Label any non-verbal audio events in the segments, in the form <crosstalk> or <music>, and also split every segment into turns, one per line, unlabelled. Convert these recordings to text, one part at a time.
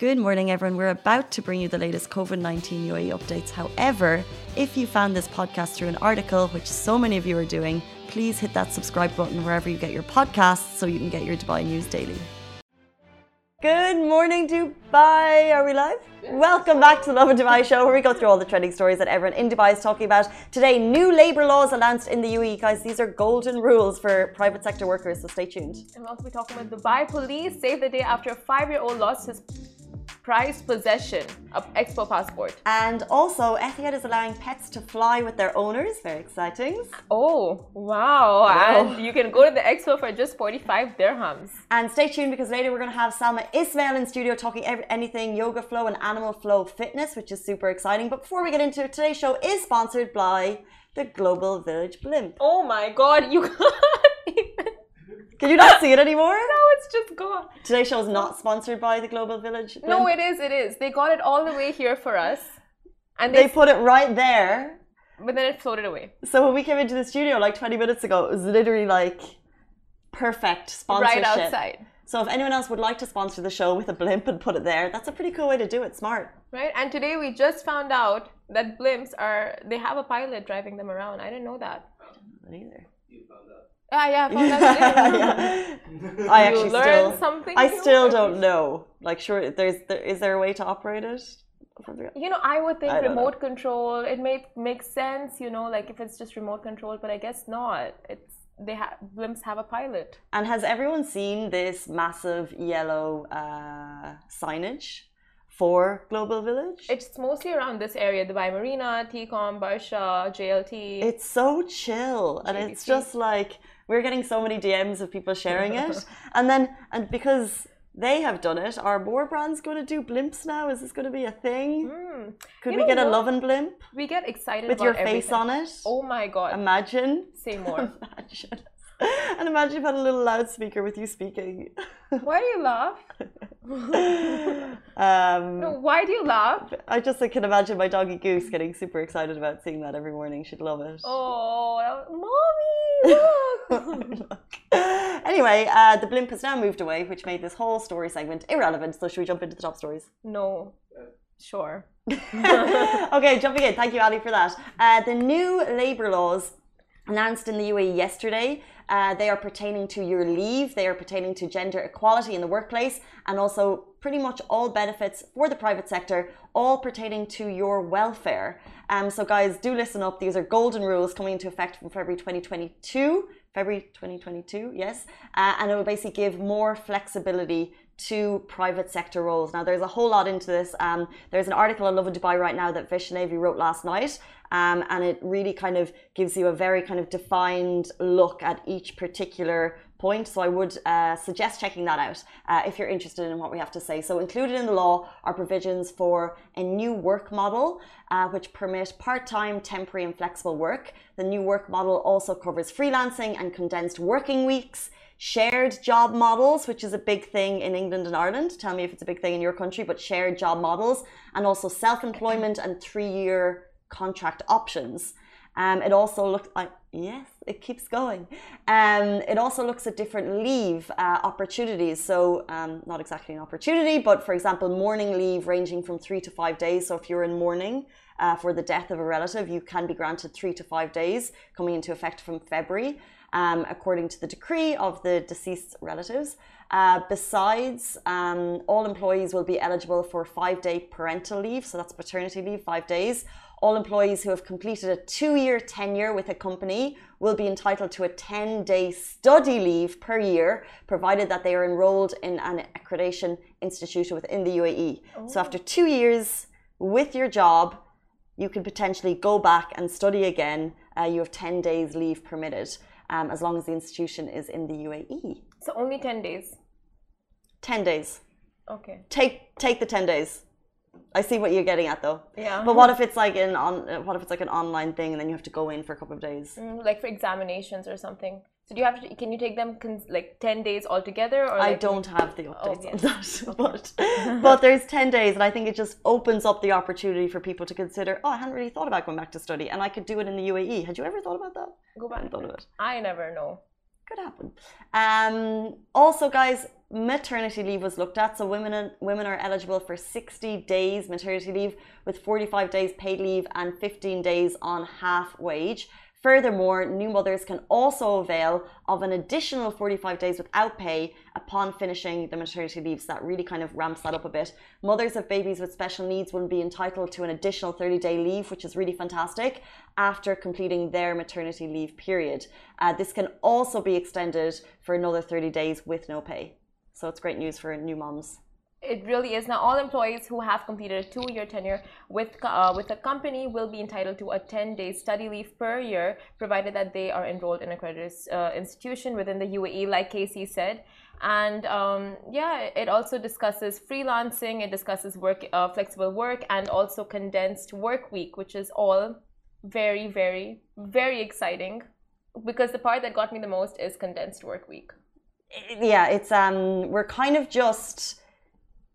Good morning, everyone. We're about to bring you the latest COVID 19 UAE updates. However, if you found this podcast through an article, which so many of you are doing, please hit that subscribe button wherever you get your podcasts so you can get your Dubai news daily. Good morning, Dubai. Are we live? Yes. Welcome back to the Lovin Dubai show, where we go through all the trending stories that everyone in Dubai is talking about. Today, new labour laws announced in the UAE. Guys, these are golden rules for private sector workers, so stay tuned.
And we'll also be talking about Dubai police saved the day after a five year old lost his prized possession of Expo passport.
And also, Etihad is allowing pets to fly with their owners. Very exciting.
Oh, wow. And you can go to the Expo for just 45 dirhams.
And stay tuned because later we're going to have Salma Ismail in studio talking anything yoga flow and animal flow fitness, which is super exciting. But before we get into it, today's show is sponsored by the Global Village Blimp.
Oh my god, you <laughs>
can you not see it anymore? <laughs>
no, it's just gone.
Today's show is not sponsored by the Global Village.
No, it is. It is. They got it all the way here for us,
and they, they put it right there.
But then it floated away.
So when we came into the studio like 20 minutes ago, it was literally like perfect sponsorship.
Right outside.
So if anyone else would like to sponsor the show with a blimp and put it there, that's a pretty cool way to do it. Smart.
Right. And today we just found out that blimps are they have a pilot driving them around. I didn't know that.
Not either.
Ah, yeah, <laughs> yeah.
I actually
you learn
still,
something.
I still don't know. Like, sure, there's there, is there a way to operate it?
You know, I would think I remote know. control. It may make sense. You know, like if it's just remote control, but I guess not. It's they have blimps have a pilot.
And has everyone seen this massive yellow uh, signage? for Global Village?
It's mostly around this area, Dubai Marina, Tecom, Barsha, JLT.
It's so chill. And it's just like we're getting so many DMs of people sharing it. <laughs> and then, and because they have done it, are more brands going to do blimps now? Is this going to be a thing? Mm. Could you we get a Lovin blimp?
We get excited
with your face
everything.
on it.
Oh my god!
Imagine.
Say more. <laughs>
Imagine. <laughs> and imagine you've had a little loudspeaker with you speaking.
Why do you laugh? <laughs>
um,
no, why do you laugh?
I just I can imagine my doggy Goose getting super excited about seeing that every morning. She'd love it.
Oh, mommy! <laughs> look!
anyway, uh, the blimp has now moved away, which made this whole story segment irrelevant. So, should we jump into the top stories?
No. Sure.
okay, jumping in. Thank you, Ali, for that. Uh, the new labour laws announced in the UAE yesterday. Uh, they are pertaining to your leave, they are pertaining to gender equality in the workplace, and also pretty much all benefits for the private sector, all pertaining to your welfare. Um, so, guys, do listen up. These are golden rules coming into effect from February 2022. February 2022, yes. Uh, and it will basically give more flexibility to private sector roles. Now, there's a whole lot into this. Um, there's an article on Lovin Dubai right now that Vaishnavi wrote last night, um, and it really kind of gives you a very kind of defined look at each particular point. So I would uh, suggest checking that out uh, if you're interested in what we have to say. So included in the law are provisions for a new work model, uh, which permit part-time, temporary, and flexible work. The new work model also covers freelancing and condensed working weeks shared job models, which is a big thing in England and Ireland. Tell me if it's a big thing in your country, but shared job models and also self employment and three year contract options. Um, it also looks like, yes, it keeps going. Um, it also looks at different leave uh, opportunities. So, um, not exactly an opportunity, but for example, mourning leave ranging from three to five days. So, if you're in mourning uh, for the death of a relative, you can be granted three to five days coming into effect from February um, according to the decree of the deceased relatives. Uh, besides, um, all employees will be eligible for five day parental leave, so that's paternity leave, five days. All employees who have completed a two year tenure with a company will be entitled to a 10 day study leave per year, provided that they are enrolled in an accreditation institution within the UAE. Oh. So, after two years with your job, you can potentially go back and study again. Uh, you have 10 days leave permitted um, as long as the institution is in the UAE.
So only 10 days?
10 days.
Okay.
Take take the 10 days. I see what you're getting at though.
Yeah.
But what if it's like an on what if it's like an online thing and then you have to go in for a couple of days?
Mm, like for examinations or something. So do you have to? Can you take them like ten days altogether? Or
I don't have the updates oh, on that, <laughs> but <laughs> but there's ten days, and I think it just opens up the opportunity for people to consider. Oh, I hadn't really thought about going back to study, and I could do it in the UAE. Had you ever thought about that?
Go back. I thought of it. I never know.
Could happen. Um, also, guys, maternity leave was looked at. So women women are eligible for 60 days maternity leave with 45 days paid leave and 15 days on half wage. Furthermore, new mothers can also avail of an additional 45 days without pay upon finishing the maternity leave. So that really kind of ramps that up a bit. Mothers of babies with special needs will be entitled to an additional 30 day leave, which is really fantastic, after completing their maternity leave period. Uh, this can also be extended for another 30 days with no pay. So it's great news for new moms
it really is. Now all employees who have completed a two-year tenure with uh, with a company will be entitled to a 10-day study leave per year provided that they are enrolled in a credit uh, institution within the UAE like Casey said. And um, yeah it also discusses freelancing it discusses work uh, flexible work and also condensed work week which is all very very very exciting because the part that got me the most is condensed work week.
Yeah it's um we're kind of just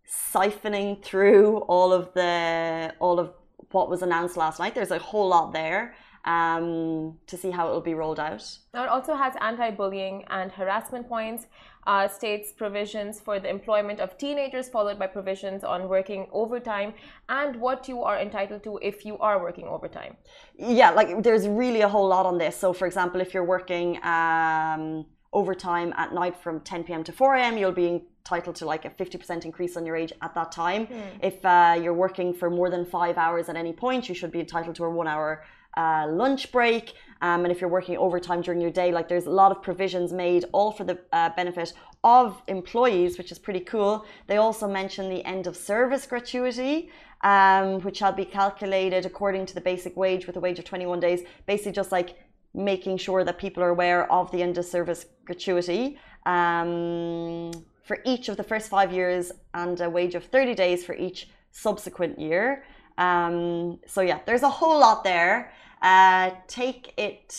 siphoning through all of the all of what was announced last night. There's a whole lot there um, to see how it will be rolled out.
Now it also has anti-bullying and harassment points. Uh, states provisions for the employment of teenagers, followed by provisions on working overtime and what you are entitled to if you are working overtime.
Yeah, like there's really a whole lot on this. So, for example, if you're working um, overtime at night from 10 p.m. to 4 a.m., you'll be entitled to like a 50% increase on your age at that time. Mm. If uh, you're working for more than five hours at any point, you should be entitled to a one hour uh, lunch break. Um, and if you're working overtime during your day, like there's a lot of provisions made, all for the uh, benefit of employees, which is pretty cool. They also mention the end of service gratuity, um, which shall be calculated according to the basic wage with a wage of 21 days. Basically, just like making sure that people are aware of the end of service gratuity. Um, for each of the first five years and a wage of 30 days for each subsequent year. Um, so, yeah, there's a whole lot there. Uh, take it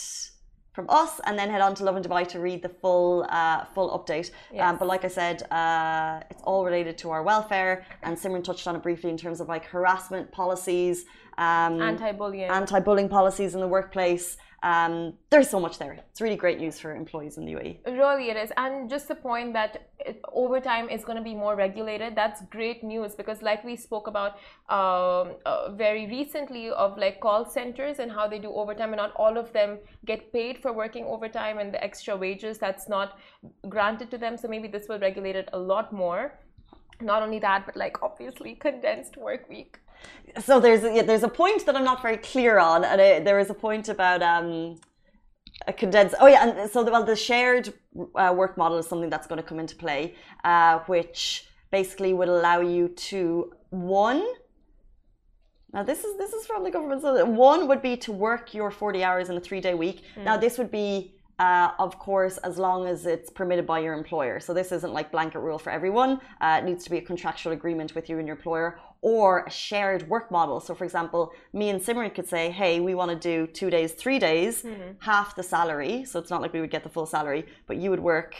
from us and then head on to Lovin Dubai to read the full uh, full update. Yes. Um, but like I said, uh, it's all related to our welfare, and Simran touched on it briefly in terms of like harassment policies,
um, anti-bullying,
anti-bullying policies in the workplace. Um, there's so much there. It's really great news for employees in the UAE.
Really, it is. And just the point that overtime is going to be more regulated, that's great news because, like we spoke about um, uh, very recently, of like call centers and how they do overtime, and not all of them get paid for working overtime and the extra wages that's not granted to them. So maybe this will regulate it a lot more. Not only that, but like obviously condensed work week
so there's yeah, there's a point that I'm not very clear on, and it, there is a point about um, a condensed. Oh yeah, and so the, well, the shared uh, work model is something that's going to come into play, uh, which basically would allow you to one. Now this is this is from the government. So one would be to work your 40 hours in a three day week. Mm. Now this would be uh, of course, as long as it's permitted by your employer. So this isn't like blanket rule for everyone. Uh, it needs to be a contractual agreement with you and your employer, or a shared work model. So, for example, me and Simran could say, hey, we want to do two days, three days, mm-hmm. half the salary. So it's not like we would get the full salary, but you would work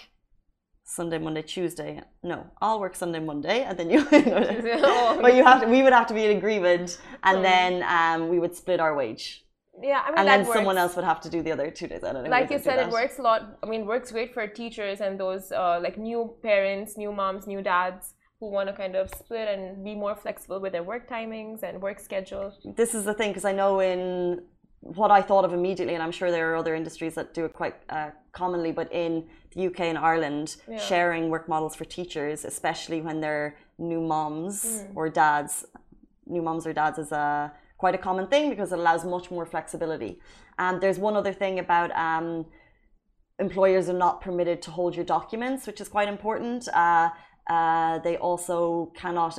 Sunday, Monday, Tuesday. No, I'll work Sunday, Monday, and then you. <laughs> <laughs> but you have to. We would have to be in agreement, and then um, we would split our wage.
Yeah, I mean,
and then works. someone else would have to do the other two days. I don't know.
Like you said, it works a lot. I mean, works great for teachers and those uh, like new parents, new moms, new dads who want to kind of split and be more flexible with their work timings and work schedules?
This is the thing because I know in what I thought of immediately, and I'm sure there are other industries that do it quite uh, commonly, but in the UK and Ireland, yeah. sharing work models for teachers, especially when they're new moms mm. or dads, new moms or dads is a quite a common thing because it allows much more flexibility. And there's one other thing about um, employers are not permitted to hold your documents, which is quite important. Uh, uh, they also cannot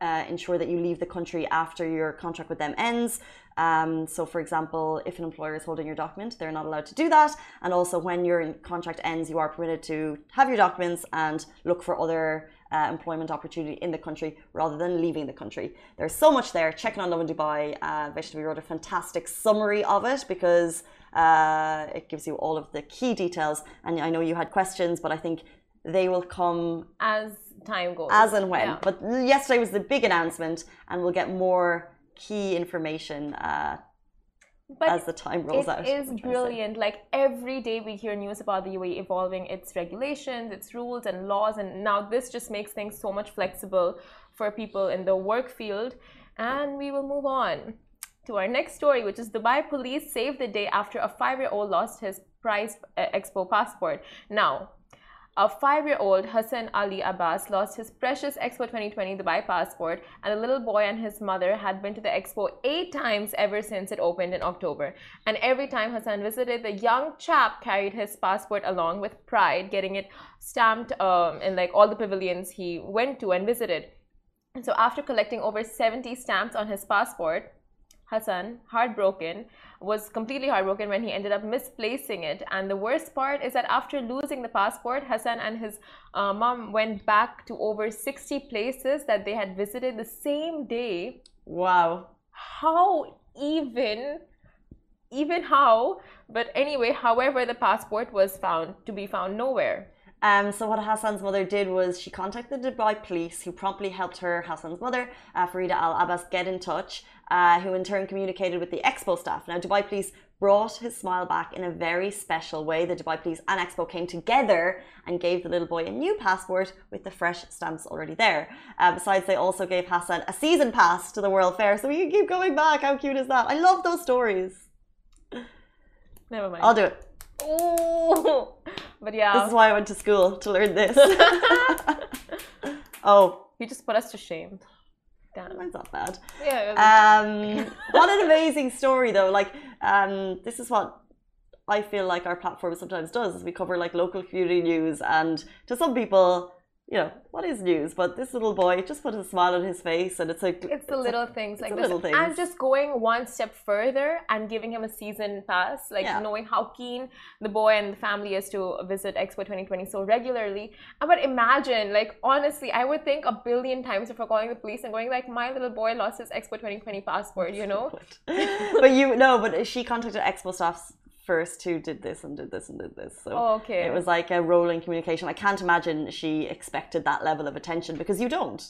uh, ensure that you leave the country after your contract with them ends. Um, so, for example, if an employer is holding your document, they're not allowed to do that. And also, when your contract ends, you are permitted to have your documents and look for other uh, employment opportunity in the country rather than leaving the country. There's so much there. Checking on Lovin Dubai, uh, Vaishnavi wrote a fantastic summary of it because uh, it gives you all of the key details. And I know you had questions, but I think they will come
as time goes.
As and when. Yeah. But yesterday was the big announcement, and we'll get more key information uh, but as the time rolls
it
out.
It is brilliant. Like every day we hear news about the UAE evolving its regulations, its rules and laws, and now this just makes things so much flexible for people in the work field. And we will move on to our next story, which is Dubai police saved the day after a five-year-old lost his prized uh, Expo passport. Now, a five-year-old Hassan Ali Abbas lost his precious Expo 2020 Dubai passport, and the little boy and his mother had been to the Expo eight times ever since it opened in October. And every time Hassan visited, the young chap carried his passport along with pride, getting it stamped um, in like all the pavilions he went to and visited. And so after collecting over 70 stamps on his passport, Hassan, heartbroken, was completely heartbroken when he ended up misplacing it. And the worst part is that after losing the passport, Hassan and his uh, mom went back to over 60 places that they had visited the same day.
Wow.
How even? Even how? But anyway, however, the passport was found to be found nowhere.
Um, so what Hassan's mother did was she contacted the Dubai police, who promptly helped her, Hassan's mother, uh, Farida Al Abbas, get in touch, uh, who in turn communicated with the Expo staff. Now, Dubai police brought his smile back in a very special way. The Dubai police and Expo came together and gave the little boy a new passport with the fresh stamps already there. Uh, besides, they also gave Hassan a season pass to the World Fair, so he can keep going back. How cute is that? I love those stories.
Never mind.
I'll do it.
Oh, <laughs> but yeah.
This is why I went to school to learn this. <laughs> <laughs> oh,
you just put us to shame.
Damn. Mine's not bad.
Yeah.
Um, what an amazing story, though. Like, um, this is what I feel like our platform sometimes does: is we cover like local community news, and to some people, you know, what is news? But this little boy just put a smile on his face, and it's like
it's the
it's
little
a,
things like
this.
Little
things.
and just going one step further and giving him a season pass, like
Yeah.
knowing how keen the boy and the family is to visit Expo 2020 so regularly. Uh, But imagine, like honestly, I would think a billion times before calling the police and going like, my little boy lost his Expo 2020 passport, you <laughs> know? <laughs>
but you no, but she contacted Expo staff first who did this and did this and did this. So
Oh, okay.
it was like a rolling communication. I can't imagine she expected that level of attention because you don't.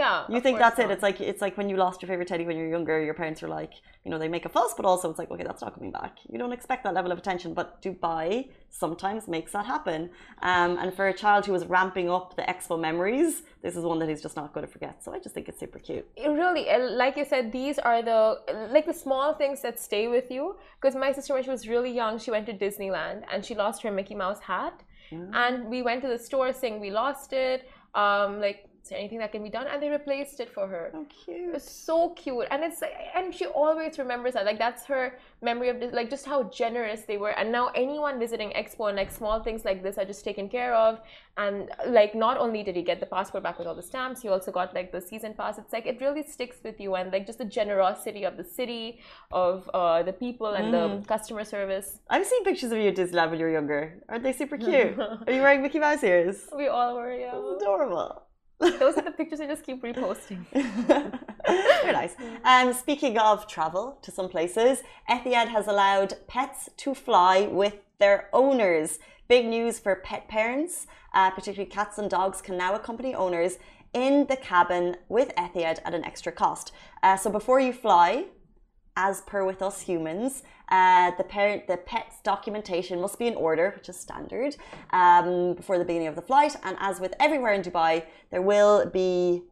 Yeah.
You think that's it. It's like it's like when you lost your favorite teddy when you were younger. Your parents were like, you know, they make a fuss, but also it's like, okay, that's not coming back. You don't expect that level of attention, but Dubai sometimes makes that happen. Um, and for a child who is ramping up the expo memories, this is one that he's just not going to forget. So I just think it's super cute.
it really uh, like you said these are the like the small things that stay with you because my sister when she was really young she went to disneyland and she lost her mickey mouse hat and we went to the store saying we lost it um like is there anything that can be done and they replaced it for her
So
it
cute.
was so cute and it's and she always remembers that like that's her memory of this like just how generous they were and now anyone visiting expo and like small things like this are just taken care of and like not only did he get the passport back with all the stamps he also got like the season pass it's like it really sticks with you and like just the generosity of the city of uh, the people and the customer service
I've seen pictures of you at Disneyland when you were younger. Aren't they super cute? <laughs> Are you wearing Mickey Mouse ears?
we all were yeah
adorable. <laughs>
those are the pictures i just keep reposting <laughs>
Very nice. Um, speaking of travel to some places, Etihad has allowed pets to fly with their owners. Big news for pet parents, uh, particularly cats and dogs, can now accompany owners in the cabin with Etihad at an extra cost. Uh, so before you fly, as per with us humans, uh, the parent, the pet's documentation must be in order, which is standard, um, before the beginning of the flight. And as with everywhere in Dubai, there will be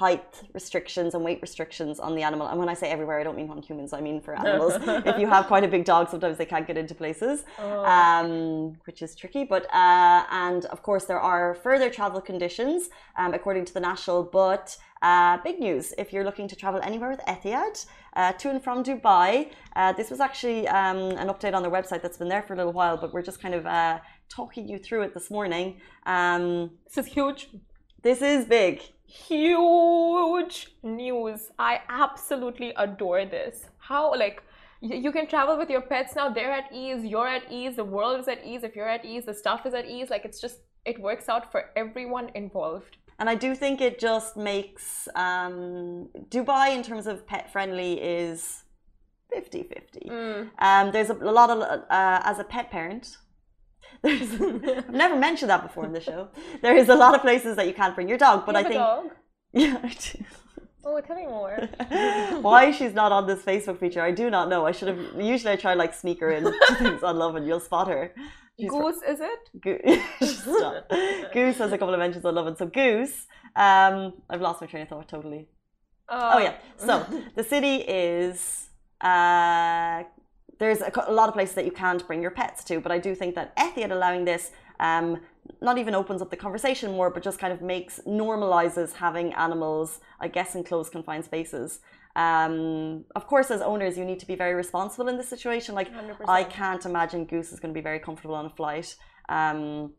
height restrictions and weight restrictions on the animal. And when I say everywhere, I don't mean on humans. I mean for animals. if you have quite a big dog, sometimes they can't get into places, um, which is tricky. But uh, and of course there are further travel conditions um, according to the national. But uh, big news if you're looking to travel anywhere with Etihad uh, to and from Dubai. Uh, this was actually um, an update on their website that's been there for a little while, but we're just kind of uh, talking you through it this morning. Um,
this is huge
this is big.
Huge news. I absolutely adore this. How like you can travel with your pets now. They're at ease. You're at ease. The world is at ease. If you're at ease, the stuff is at ease. Like it's just it works out for everyone involved.
And I do think it just makes um, Dubai, in terms of pet friendly, is 50 50. Um, there's a, a lot of, uh, as a pet parent, there's, <laughs> I've never mentioned that before in the show. There is a lot of places that you can't bring your dog, but
You
I think.
dog? <laughs>
Yeah, I do.
Oh, tell me more.
Why she's not on this Facebook feature, I do not know. I should have. Usually, I try like sneak her in to <laughs> things on Love, and you'll spot her. She's
Goose, is it?
Go- Goose has a couple of mentions on Love, and so Goose. Um, I've lost my train of thought totally.
Uh,
Oh yeah. So the city is uh, there's a, a lot of places that you can't bring your pets to, but I do think that Etihad allowing this um, not even opens up the conversation more, but just kind of makes normalizes having animals, I guess, in closed confined spaces. Um, of course, as owners, you need to be very responsible in this situation. Like,
100%.
I can't imagine Goose is going to be very comfortable on a flight. Um,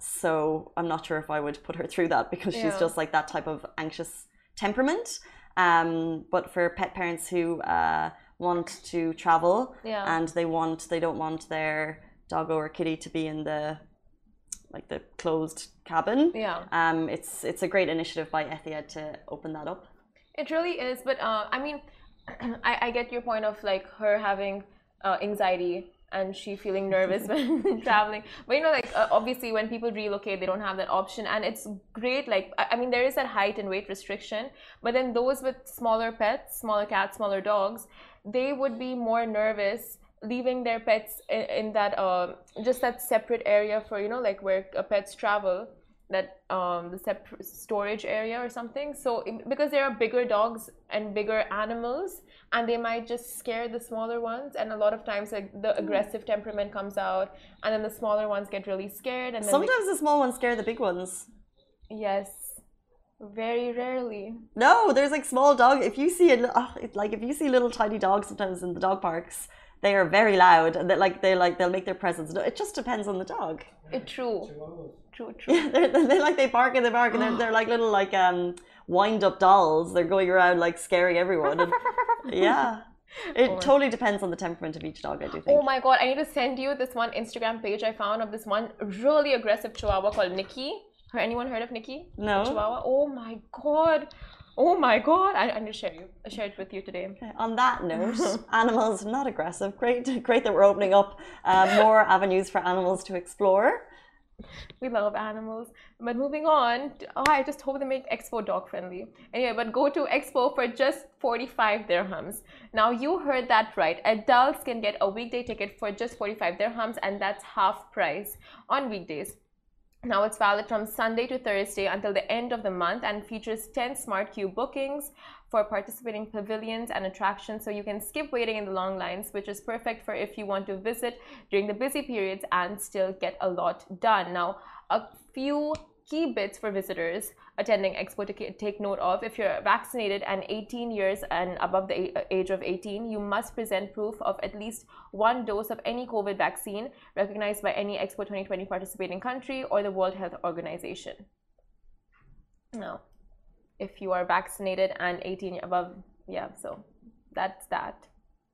so I'm not sure if I would put her through that because she's just like that type of anxious temperament. Um, but for pet parents who uh, want to travel
Yeah.
and they want they don't want their doggo or kitty to be in the like the closed cabin.
Yeah.
Um, it's it's a great initiative by Etihad to open that up.
It really is, but uh, I mean, <clears throat> I, I get your point of like her having uh, anxiety and she feeling nervous <laughs> when <laughs> traveling. But you know, like uh, obviously when people relocate, they don't have that option, and it's great. Like I I mean, there is that height and weight restriction, but then those with smaller pets, smaller cats, smaller dogs, they would be more nervous leaving their pets in, in that uh, just that separate area for you know like where uh, pets travel that um, the separate storage area or something. So because there are bigger dogs and bigger animals, and they might just scare the smaller ones. And a lot of times, like the aggressive temperament comes out, and then the smaller ones get really scared. And then they-
Sometimes the small ones scare the big ones.
yes, very rarely.
No, there's like small dog. If you see a oh, it's like if you see little tiny dogs sometimes in the dog parks, they are very loud and they like they like they'll make their presence. No, It just depends on the dog.
It, true, true, <laughs> true.
Yeah, they're, they're like they bark and they bark and they're, they're like little like um wind up dolls. They're going around like scaring everyone. And, <laughs> yeah, it
Oh
totally depends on the temperament of each dog. I do think.
Oh my god, I need to send you this one Instagram page I found of this one really aggressive chihuahua called Nikki. Anyone heard of Nikki?
No.
Chihuahua. Oh my god. Oh my god. I, I need to share you. I share it with you today.
On that <laughs> note, animals not aggressive. Great, great that we're opening up uh, more avenues for animals to explore.
We love animals. But moving on, oh, I just hope they make Expo dog friendly. Anyway, but go to Expo for just 45 dirhams. Now, you heard that right. Adults can get a weekday ticket for just 45 dirhams, and that's half price on weekdays. Now it's valid from Sunday to Thursday until the end of the month and features 10 smart queue bookings for participating pavilions and attractions so you can skip waiting in the long lines, which is perfect for if you want to visit during the busy periods and still get a lot done. Now, a few key bits for visitors attending Expo to take note of. If you're vaccinated and 18 years and above the age of 18, you must present proof of at least one dose of any COVID vaccine recognized by any Expo 2020 participating country or the World Health Organization. Now, if you are vaccinated and 18 above, yeah, so that's that.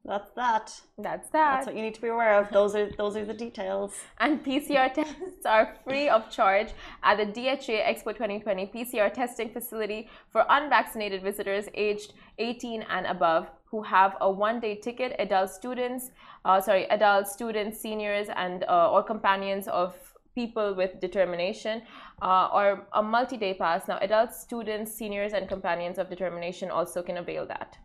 That's that.
That's that.
That's what you need to be aware of. Those are those are the details.
And PCR tests are free of charge at the DHA Expo 2020 PCR testing facility for unvaccinated visitors aged 18 and above who have a one-day ticket. Adult students, uh, sorry, adult students, seniors, and uh, or companions of people with determination, uh, or a multi-day pass. Now, adult students, seniors, and companions of determination also can avail that.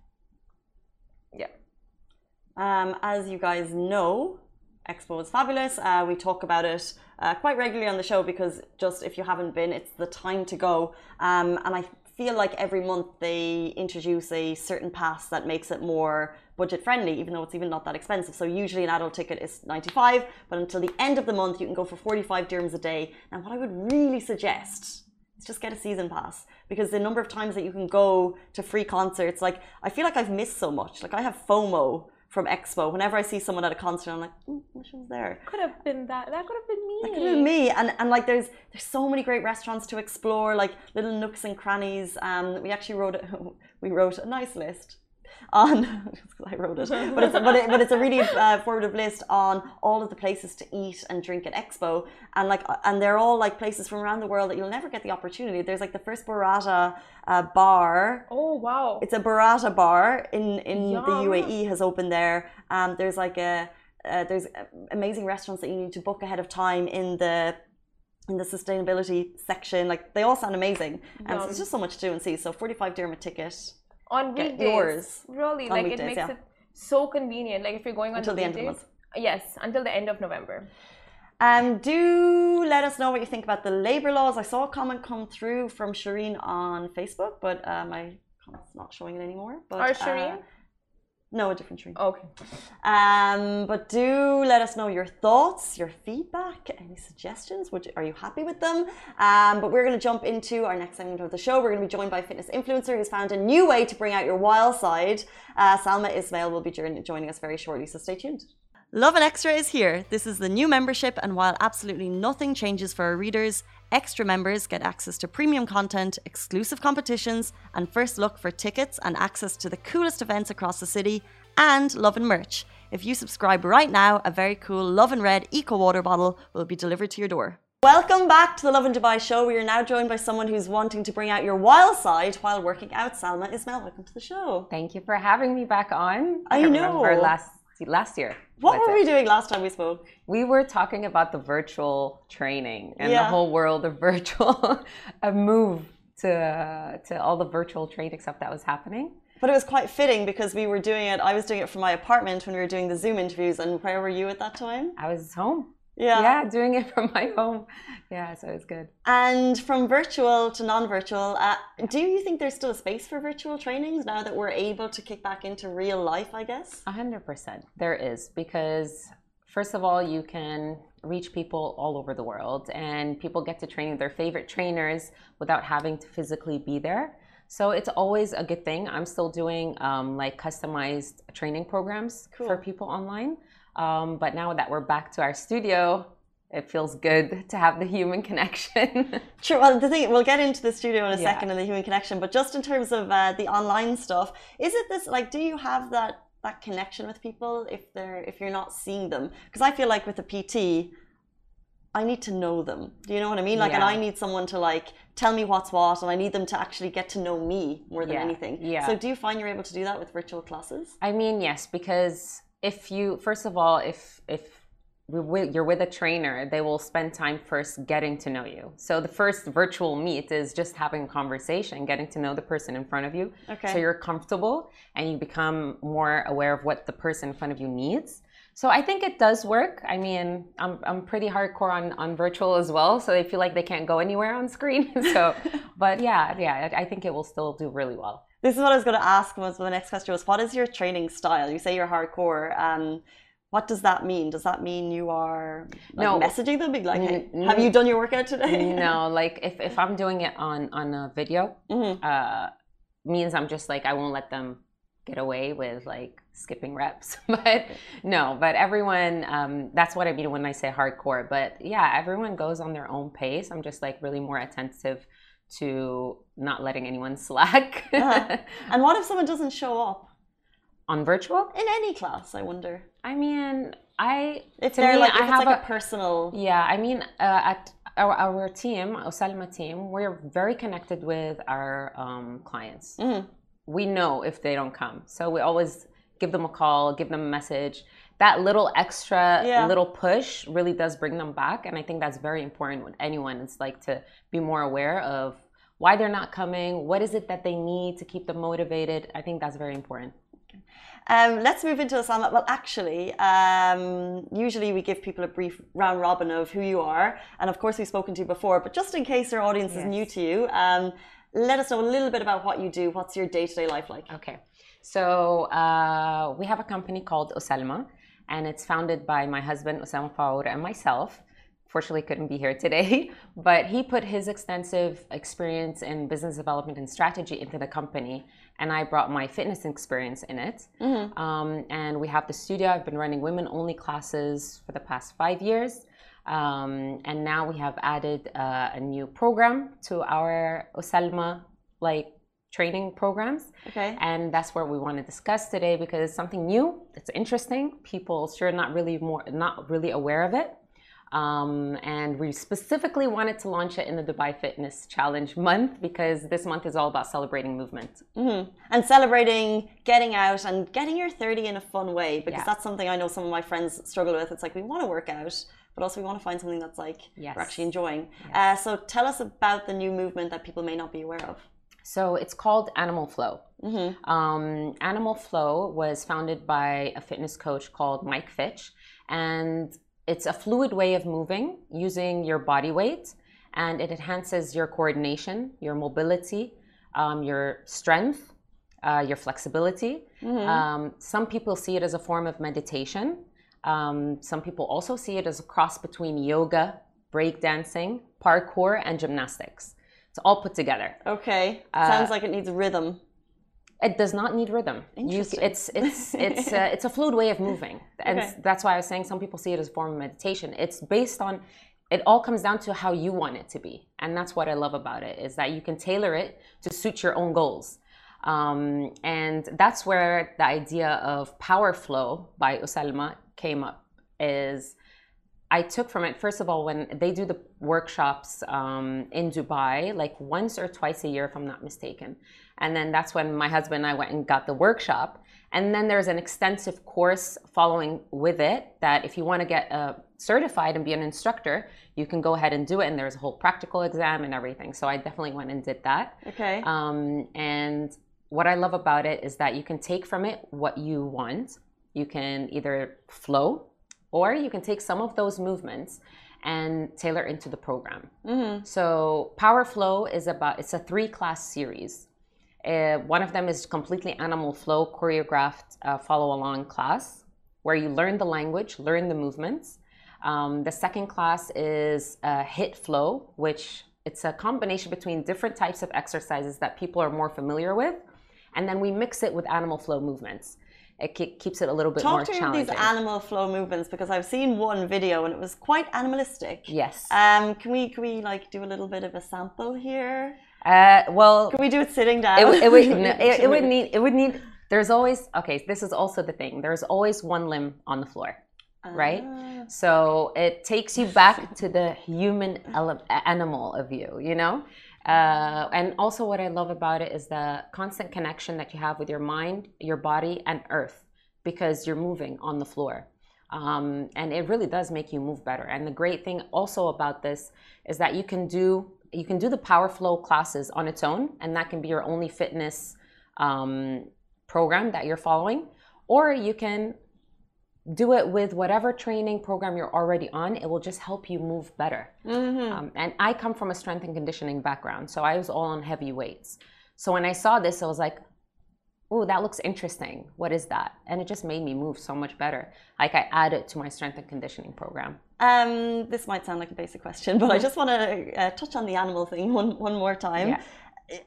Um, as you guys know, Expo is fabulous. Uh, we talk about it uh, quite regularly on the show because just if you haven't been, it's the time to go. Um, and I feel like every month they introduce a certain pass that makes it more budget friendly, even though it's even not that expensive. So usually an adult ticket is 95, but until the end of the month, you can go for 45 dirhams a day. Now, what I would really suggest is just get a season pass because the number of times that you can go to free concerts, like I feel like I've missed so much. Like I have FOMO from Expo. Whenever I see someone at a concert, I'm like, mm, wish I was there.
Could have been that. That could have been me.
That could have been me. And and like there's there's so many great restaurants to explore, like little nooks and crannies. Um, we actually wrote <laughs> we wrote a nice list on <laughs> I wrote it, but it's but, it, but it's a really uh, formative list on all of the places to eat and drink at Expo, and like uh, and they're all like places from around the world that you'll never get the opportunity. There's like the first burrata uh, bar
Oh wow.
it's a burrata bar in in the UAE has opened there. Um, there's like a uh, there's uh, amazing restaurants that you need to book ahead of time in the in the sustainability section. Like they all sound amazing, and so there's just so much to do and see. So 45 dirham a ticket.
On
get
weekdays.
yours
Really,
on
like
weekdays,
it makes
yeah.
it so convenient. Like if you're going on
Until the end of the
weekdays- Yes, until the end of November.
Um, do let us know what you think about the labor laws. I saw a comment come through from Shireen on Facebook, but uh, my comment's not showing it anymore. But,
Or
uh,
Shireen?
No, a different Shireen.
Okay.
Um, but do let us know your thoughts, your feedback, any suggestions. Would you, are you happy with them? Um, but we're going to jump into our next segment of the show. We're going to be joined by a fitness influencer who's found a new way to bring out your wild side. Uh, Salma Ismail will be joining us very shortly, so stay tuned. Lovin Extra is here. This is the new membership, and while absolutely nothing changes for our readers, extra members get access to premium content, exclusive competitions, and first look for tickets and access to the coolest events across the city, and Lovin merch. If you subscribe right now, a very cool Lovin Red Eco Water bottle will be delivered to your door. Welcome back to the Lovin Dubai show. We are now joined by someone who's wanting to bring out your wild side while working out. Salma Ismail, welcome to the show.
Thank you for having me back on.
I
don't
know.
Remember last last year.
What were
it?
we doing last time we spoke?
We were talking about the virtual training and
Yeah.
the whole world of <laughs> virtual, a move to to all the virtual training stuff that was happening.
But it was quite fitting because we were doing it. I was doing it from my apartment when we were doing the Zoom interviews. And where were you at that time?
I was home.
Yeah.
Yeah, doing it <laughs> from my home. Yeah, so it's good.
And from virtual to non-virtual, uh, do you think there's still a space for virtual trainings now that we're able to kick back into real life? I guess.
A hundred percent. There is because first of all, you can reach people all over the world, and people get to train their favorite trainers without having to physically be there. So it's always a good thing. I'm still doing um, like customized training programs
Cool.
for people online. Um, but now that we're back to our studio, it feels good to have the human connection. <laughs>
Sure. Well, the thing we'll get into the studio in a
Yeah.
second and the human connection, but just in terms of uh, the online stuff, is it this like? Do you have that that connection with people if they're if you're not seeing them? Because I feel like with a PT, I need to know them. Do you know what I mean? Like, and I need someone to like tell me what's what, and I need them to actually get to know me more than
Yeah,
anything.
yeah.
So, do you find you're able to do that with virtual classes?
I mean, yes, because if you first of all, if if you're with a trainer, they will spend time first getting to know you. So the first virtual meet is just having a conversation, getting to know the person in front of you.
Okay.
So you're comfortable and you become more aware of what the person in front of you needs. So I think it does work. I mean, I'm I'm pretty hardcore on on virtual as well, so they feel like they can't go anywhere on screen. <laughs> so, but yeah, yeah, I think it will still do really well.
This is what I was going to ask. Was the next question was, what is your training style? You say you're hardcore. Um, what does that mean? Does that mean you are like,
No.
messaging them, being like, "Hey, have you done your workout today?"
no, <laughs> like if, if I'm doing it on on a video,
Mhm.
uh, means I'm just like I won't let them get away with like skipping reps. <laughs> but no, but everyone, um, that's what I mean when I say hardcore. But yeah, everyone goes on their own pace. I'm just like really more attentive to not letting anyone slack
Uh-huh. <laughs> And what if someone doesn't show up
on virtual.
in any class? I wonder
I mean, I
if they're
me,
like,
I
if it's
have
like
a-
a, personal.
Yeah, I mean, uh, at our, our team, Osalma team, we're very connected with our um, clients.
Mhm.
We know if they don't come, so we always give them a call, give them a message. That little extra
Yeah.
little push really does bring them back, and I think that's very important with anyone. It's like to be more aware of why they're not coming, what is it that they need to keep them motivated. I think that's very important.
Um, let's move into Osalma. Well, actually, um, usually we give people a brief round robin of who you are, and of course we've spoken to you before. But just in case our audience is new to you, um, let us know a little bit about what you do. What's your day-to-day life like?
Okay. So uh, we have a company called Osalma, and it's founded by my husband, Osama Faour, and myself. Fortunately, couldn't be here today, <laughs> but he put his extensive experience in business development and strategy into the company, and I brought my fitness experience in it. Um, and we have the studio. I've been running women-only classes for the past five years. Um, and now we have added uh, a new program to our Osalma like training programs
Okay.
and that's what we want to discuss today because it's something new it's interesting people sure not really more not really aware of it um, and we specifically wanted to launch it in the dubai fitness challenge month because this month is all about celebrating movement
hmm And celebrating getting out and getting your 30 in a fun way because
Yeah.
that's something I know some of my friends struggle with. It's like we want to work out, but also we want to find something that's like
Yes.
we're actually enjoying. Uh, so tell us about the new movement that people may not be aware of.
So it's called animal flow Um, Animal Flow was founded by a fitness coach called Mike Fitch, and it's a fluid way of moving using your body weight, and it enhances your coordination, your mobility, um, your strength, uh, your flexibility. Um, some people see it as a form of meditation. Um, some people also see it as a cross between yoga, breakdancing, parkour, and gymnastics. It's all put together.
Okay.
Uh,
Sounds like it needs rhythm.
It does not need rhythm. You,
Interesting.
it's it's it's a, it's a fluid way of moving, and
Okay.
that's why I was saying some people see it as a form of meditation. It's based on. It all comes down to how you want it to be, and that's what I love about it is that you can tailor it to suit your own goals, um, and that's where the idea of Power Flow by Osalma came up. Is I took from it, first of all, when they do the workshops um, in Dubai, like once or twice a year, if I'm not mistaken. And then that's when my husband and I went and got the workshop. And then there's an extensive course following with it that if you want to get uh, certified and be an instructor, you can go ahead and do it. And there's a whole practical exam and everything. So I definitely went and did that.
Okay.
Um, and what I love about it is that you can take from it what you want. You can either flow or you can take some of those movements and tailor into the program. So Power Flow is about it's a three class series. Uh, one of them is completely animal flow choreographed uh, follow along class where you learn the language, learn the movements. Um, the second class is uh, hit flow, which it's a combination between different types of exercises that people are more familiar with, and then we mix it with animal flow movements. It keeps it a little bit more
Talk to these animal flow movements because I've seen one video and it was quite animalistic.
yes.
Um, can we can we like do a little bit of a sample here?
Uh, well,
Can we do it sitting down?
it, would- it would <laughs> no, it, it would need it would need there's always okay this is also the thing there's always one limb on the floor right
Ah.
so it takes you back to the human animal of you you know uh, and also what i love about it is the constant connection that you have with your mind your body and earth because you're moving on the floor. Um, and it really does make you move better. And the great thing also about this is that you can do you can do the power flow classes on its own and that can be your only fitness um, program that you're following or you can do it with whatever training program you're already on it will just help you move better. Um, and i come from a strength and conditioning background so i was all on heavy weights. So when i saw this i was like oh that looks interesting. What is that? And it just made me move so much better. Like i added to my strength and conditioning program.
Um, this might sound like a basic question, but I just want to uh, touch on the animal thing one one more time.
Yeah.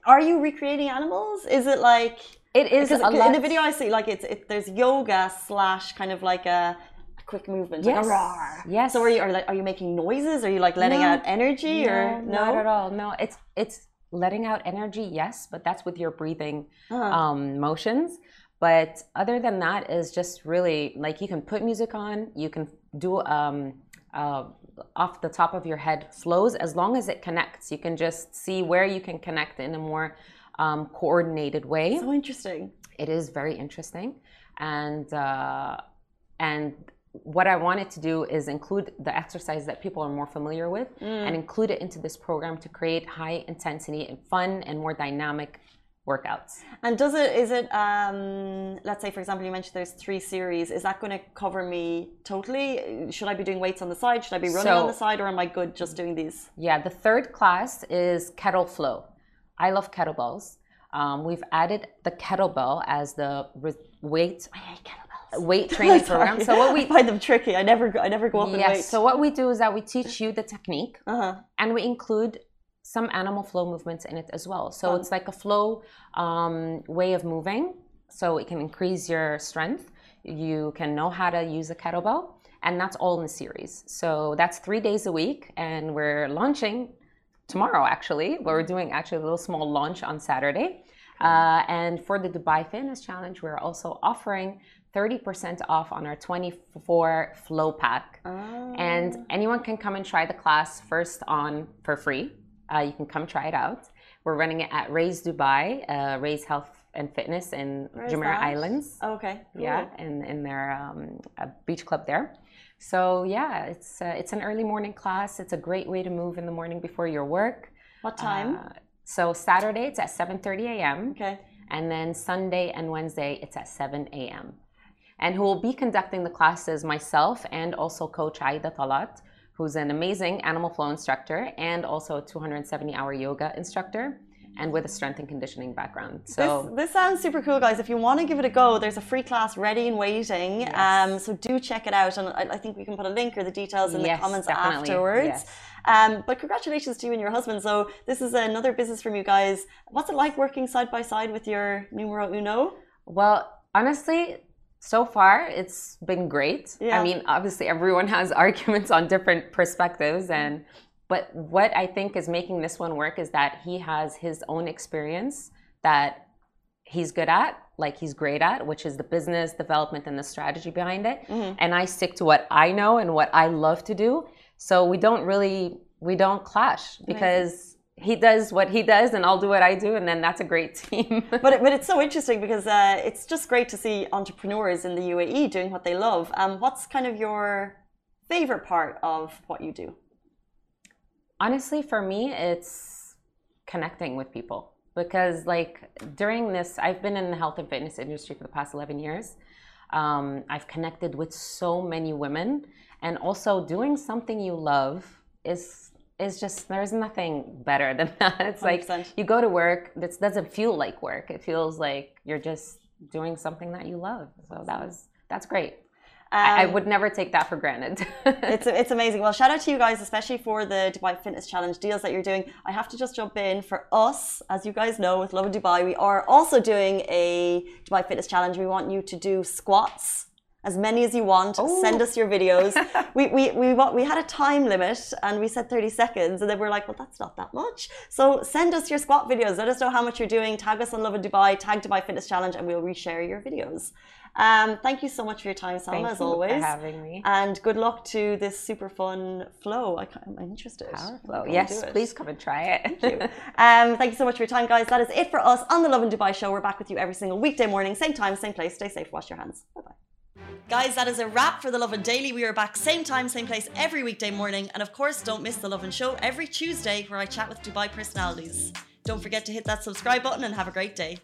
Are you recreating animals? Is it like
it is
because
a lot
in the video I see like it's it, there's yoga slash kind of like a, a quick movement, like
Yes.
a.
Yes.
So are you are, like, are you making noises? Are you like letting
No.
out energy or no?
not at all no it's it's letting out energy yes but that's with your breathing
Uh-huh.
um, motions but other than that is just really like you can put music on you can do um, uh, off the top of your head flows as long as it connects you can just see where you can connect in a more um, coordinated way.
So interesting.
it is very interesting. And uh, and what i wanted to do is include the exercise that people are more familiar with and include it into this program to create high intensity and fun and more dynamic workouts.
And does it is it um let's say for example you mentioned there's three series is that going to cover me totally? Should I be doing weights on the side? Should I be running
So-
on the side? Or am I good just doing these?
Yeah the third class is kettle flow i love kettlebells um, we've added the kettlebell as the re- weight
I hate kettlebells
weight <laughs> training program so what <laughs>
I
we
find them tricky I never I never go up in weight
yes so what we do is that we teach you the technique
uh-huh.
and we include some animal flow movements in it as well. So
Fun.
it's like a flow um, way of moving, so it can increase your strength. You can know how to use a kettlebell, and that's all in the series. So that's three days a week, and we're launching tomorrow. Actually, we're doing actually a little small launch on Saturday. Uh, and for the Dubai Fitness Challenge, we're also offering 30% off on our 24 flow pack.
Ah.
And anyone can come and try the class first on for free. Uh, you can come try it out. We're running it at Raise Dubai, uh, Raise Health and Fitness in Jumeirah? Islands.
okay cool.
Yeah, in, in their um, a beach club there. So yeah, it's uh, it's an early morning class. It's a great way to move in the morning before your work.
what time
Uh, so Saturday it's at 7:30 a.m.
okay
And then Sunday and Wednesday, it's at 7 a.m. And who will be conducting the classes myself and also Coach Aida Talat, who's an amazing animal flow instructor and also a 270 hour yoga instructor and with a strength and conditioning background. So
this, this, sounds super cool, guys. If you want to give it a go, there's a free class ready and waiting. Yes. Um, so do check it out, and I, I, think we can put a link or the details in yes, the comments definitely. afterwards. Yes. Um, but congratulations to you and your husband. So this is another business from you guys. What's it like working side by side with your numero uno?
Well, honestly, so far it's been great. Yeah. I mean, obviously everyone has <laughs> arguments on different perspectives and but what I think is making this one work is that he has his own experience that he's good at, like he's great at, which is the business development and the strategy behind it. Mm-hmm. And I stick to what I know and what I love to do. So we don't really we don't clash because he does what he does and I'll do what I do and then that's a great <laughs> team.
but it, but it's so interesting because uh, it's just great to see entrepreneurs in the UAE doing what they love. Um, what's kind of your favorite part of what you do?
Honestly for me it's connecting with people because like during this i've been in the health and fitness industry for the past 11 years. Um, i've connected with so many women and also doing something you love is is just there's nothing better than <laughs> that. It's 100%. like you go to work that doesn't feel like work. It feels like you're just doing something that you love. So that was that's great um, I, I, would never take that for granted. <laughs>
it's it's amazing. Well, shout out to you guys, especially for the Dubai Fitness Challenge deals that you're doing. I have to just jump in for us, as you guys know, with Lovin Dubai, we are also doing a Dubai Fitness Challenge. We want you to do squats as many as you want. Ooh. Send us your videos. <laughs> we, we, we, we had a time limit and we said 30 seconds. And then we're like, well, that's not that much. So send us your squat videos. Let us know how much you're doing. Tag us on Lovin Dubai, tag Dubai Fitness Challenge, and we'll reshare your videos. Um, thank you so much for your time, Salma, thank as always.
for having me.
And good luck to this super fun flow. I, am interested.
Power flow. Yes, please come and try it.
Thank you. um, thank you so much for your time, guys. That is it for us on the Lovin Dubai show. We're back with you every single weekday morning, same time, same place. Stay safe, wash your hands. Bye bye. Guys, that is a wrap for the Lovin Daily. We are back same time, same place every weekday morning. And of course, don't miss the Lovin Show every Tuesday where I chat with Dubai personalities. Don't forget to hit that subscribe button and have a great day.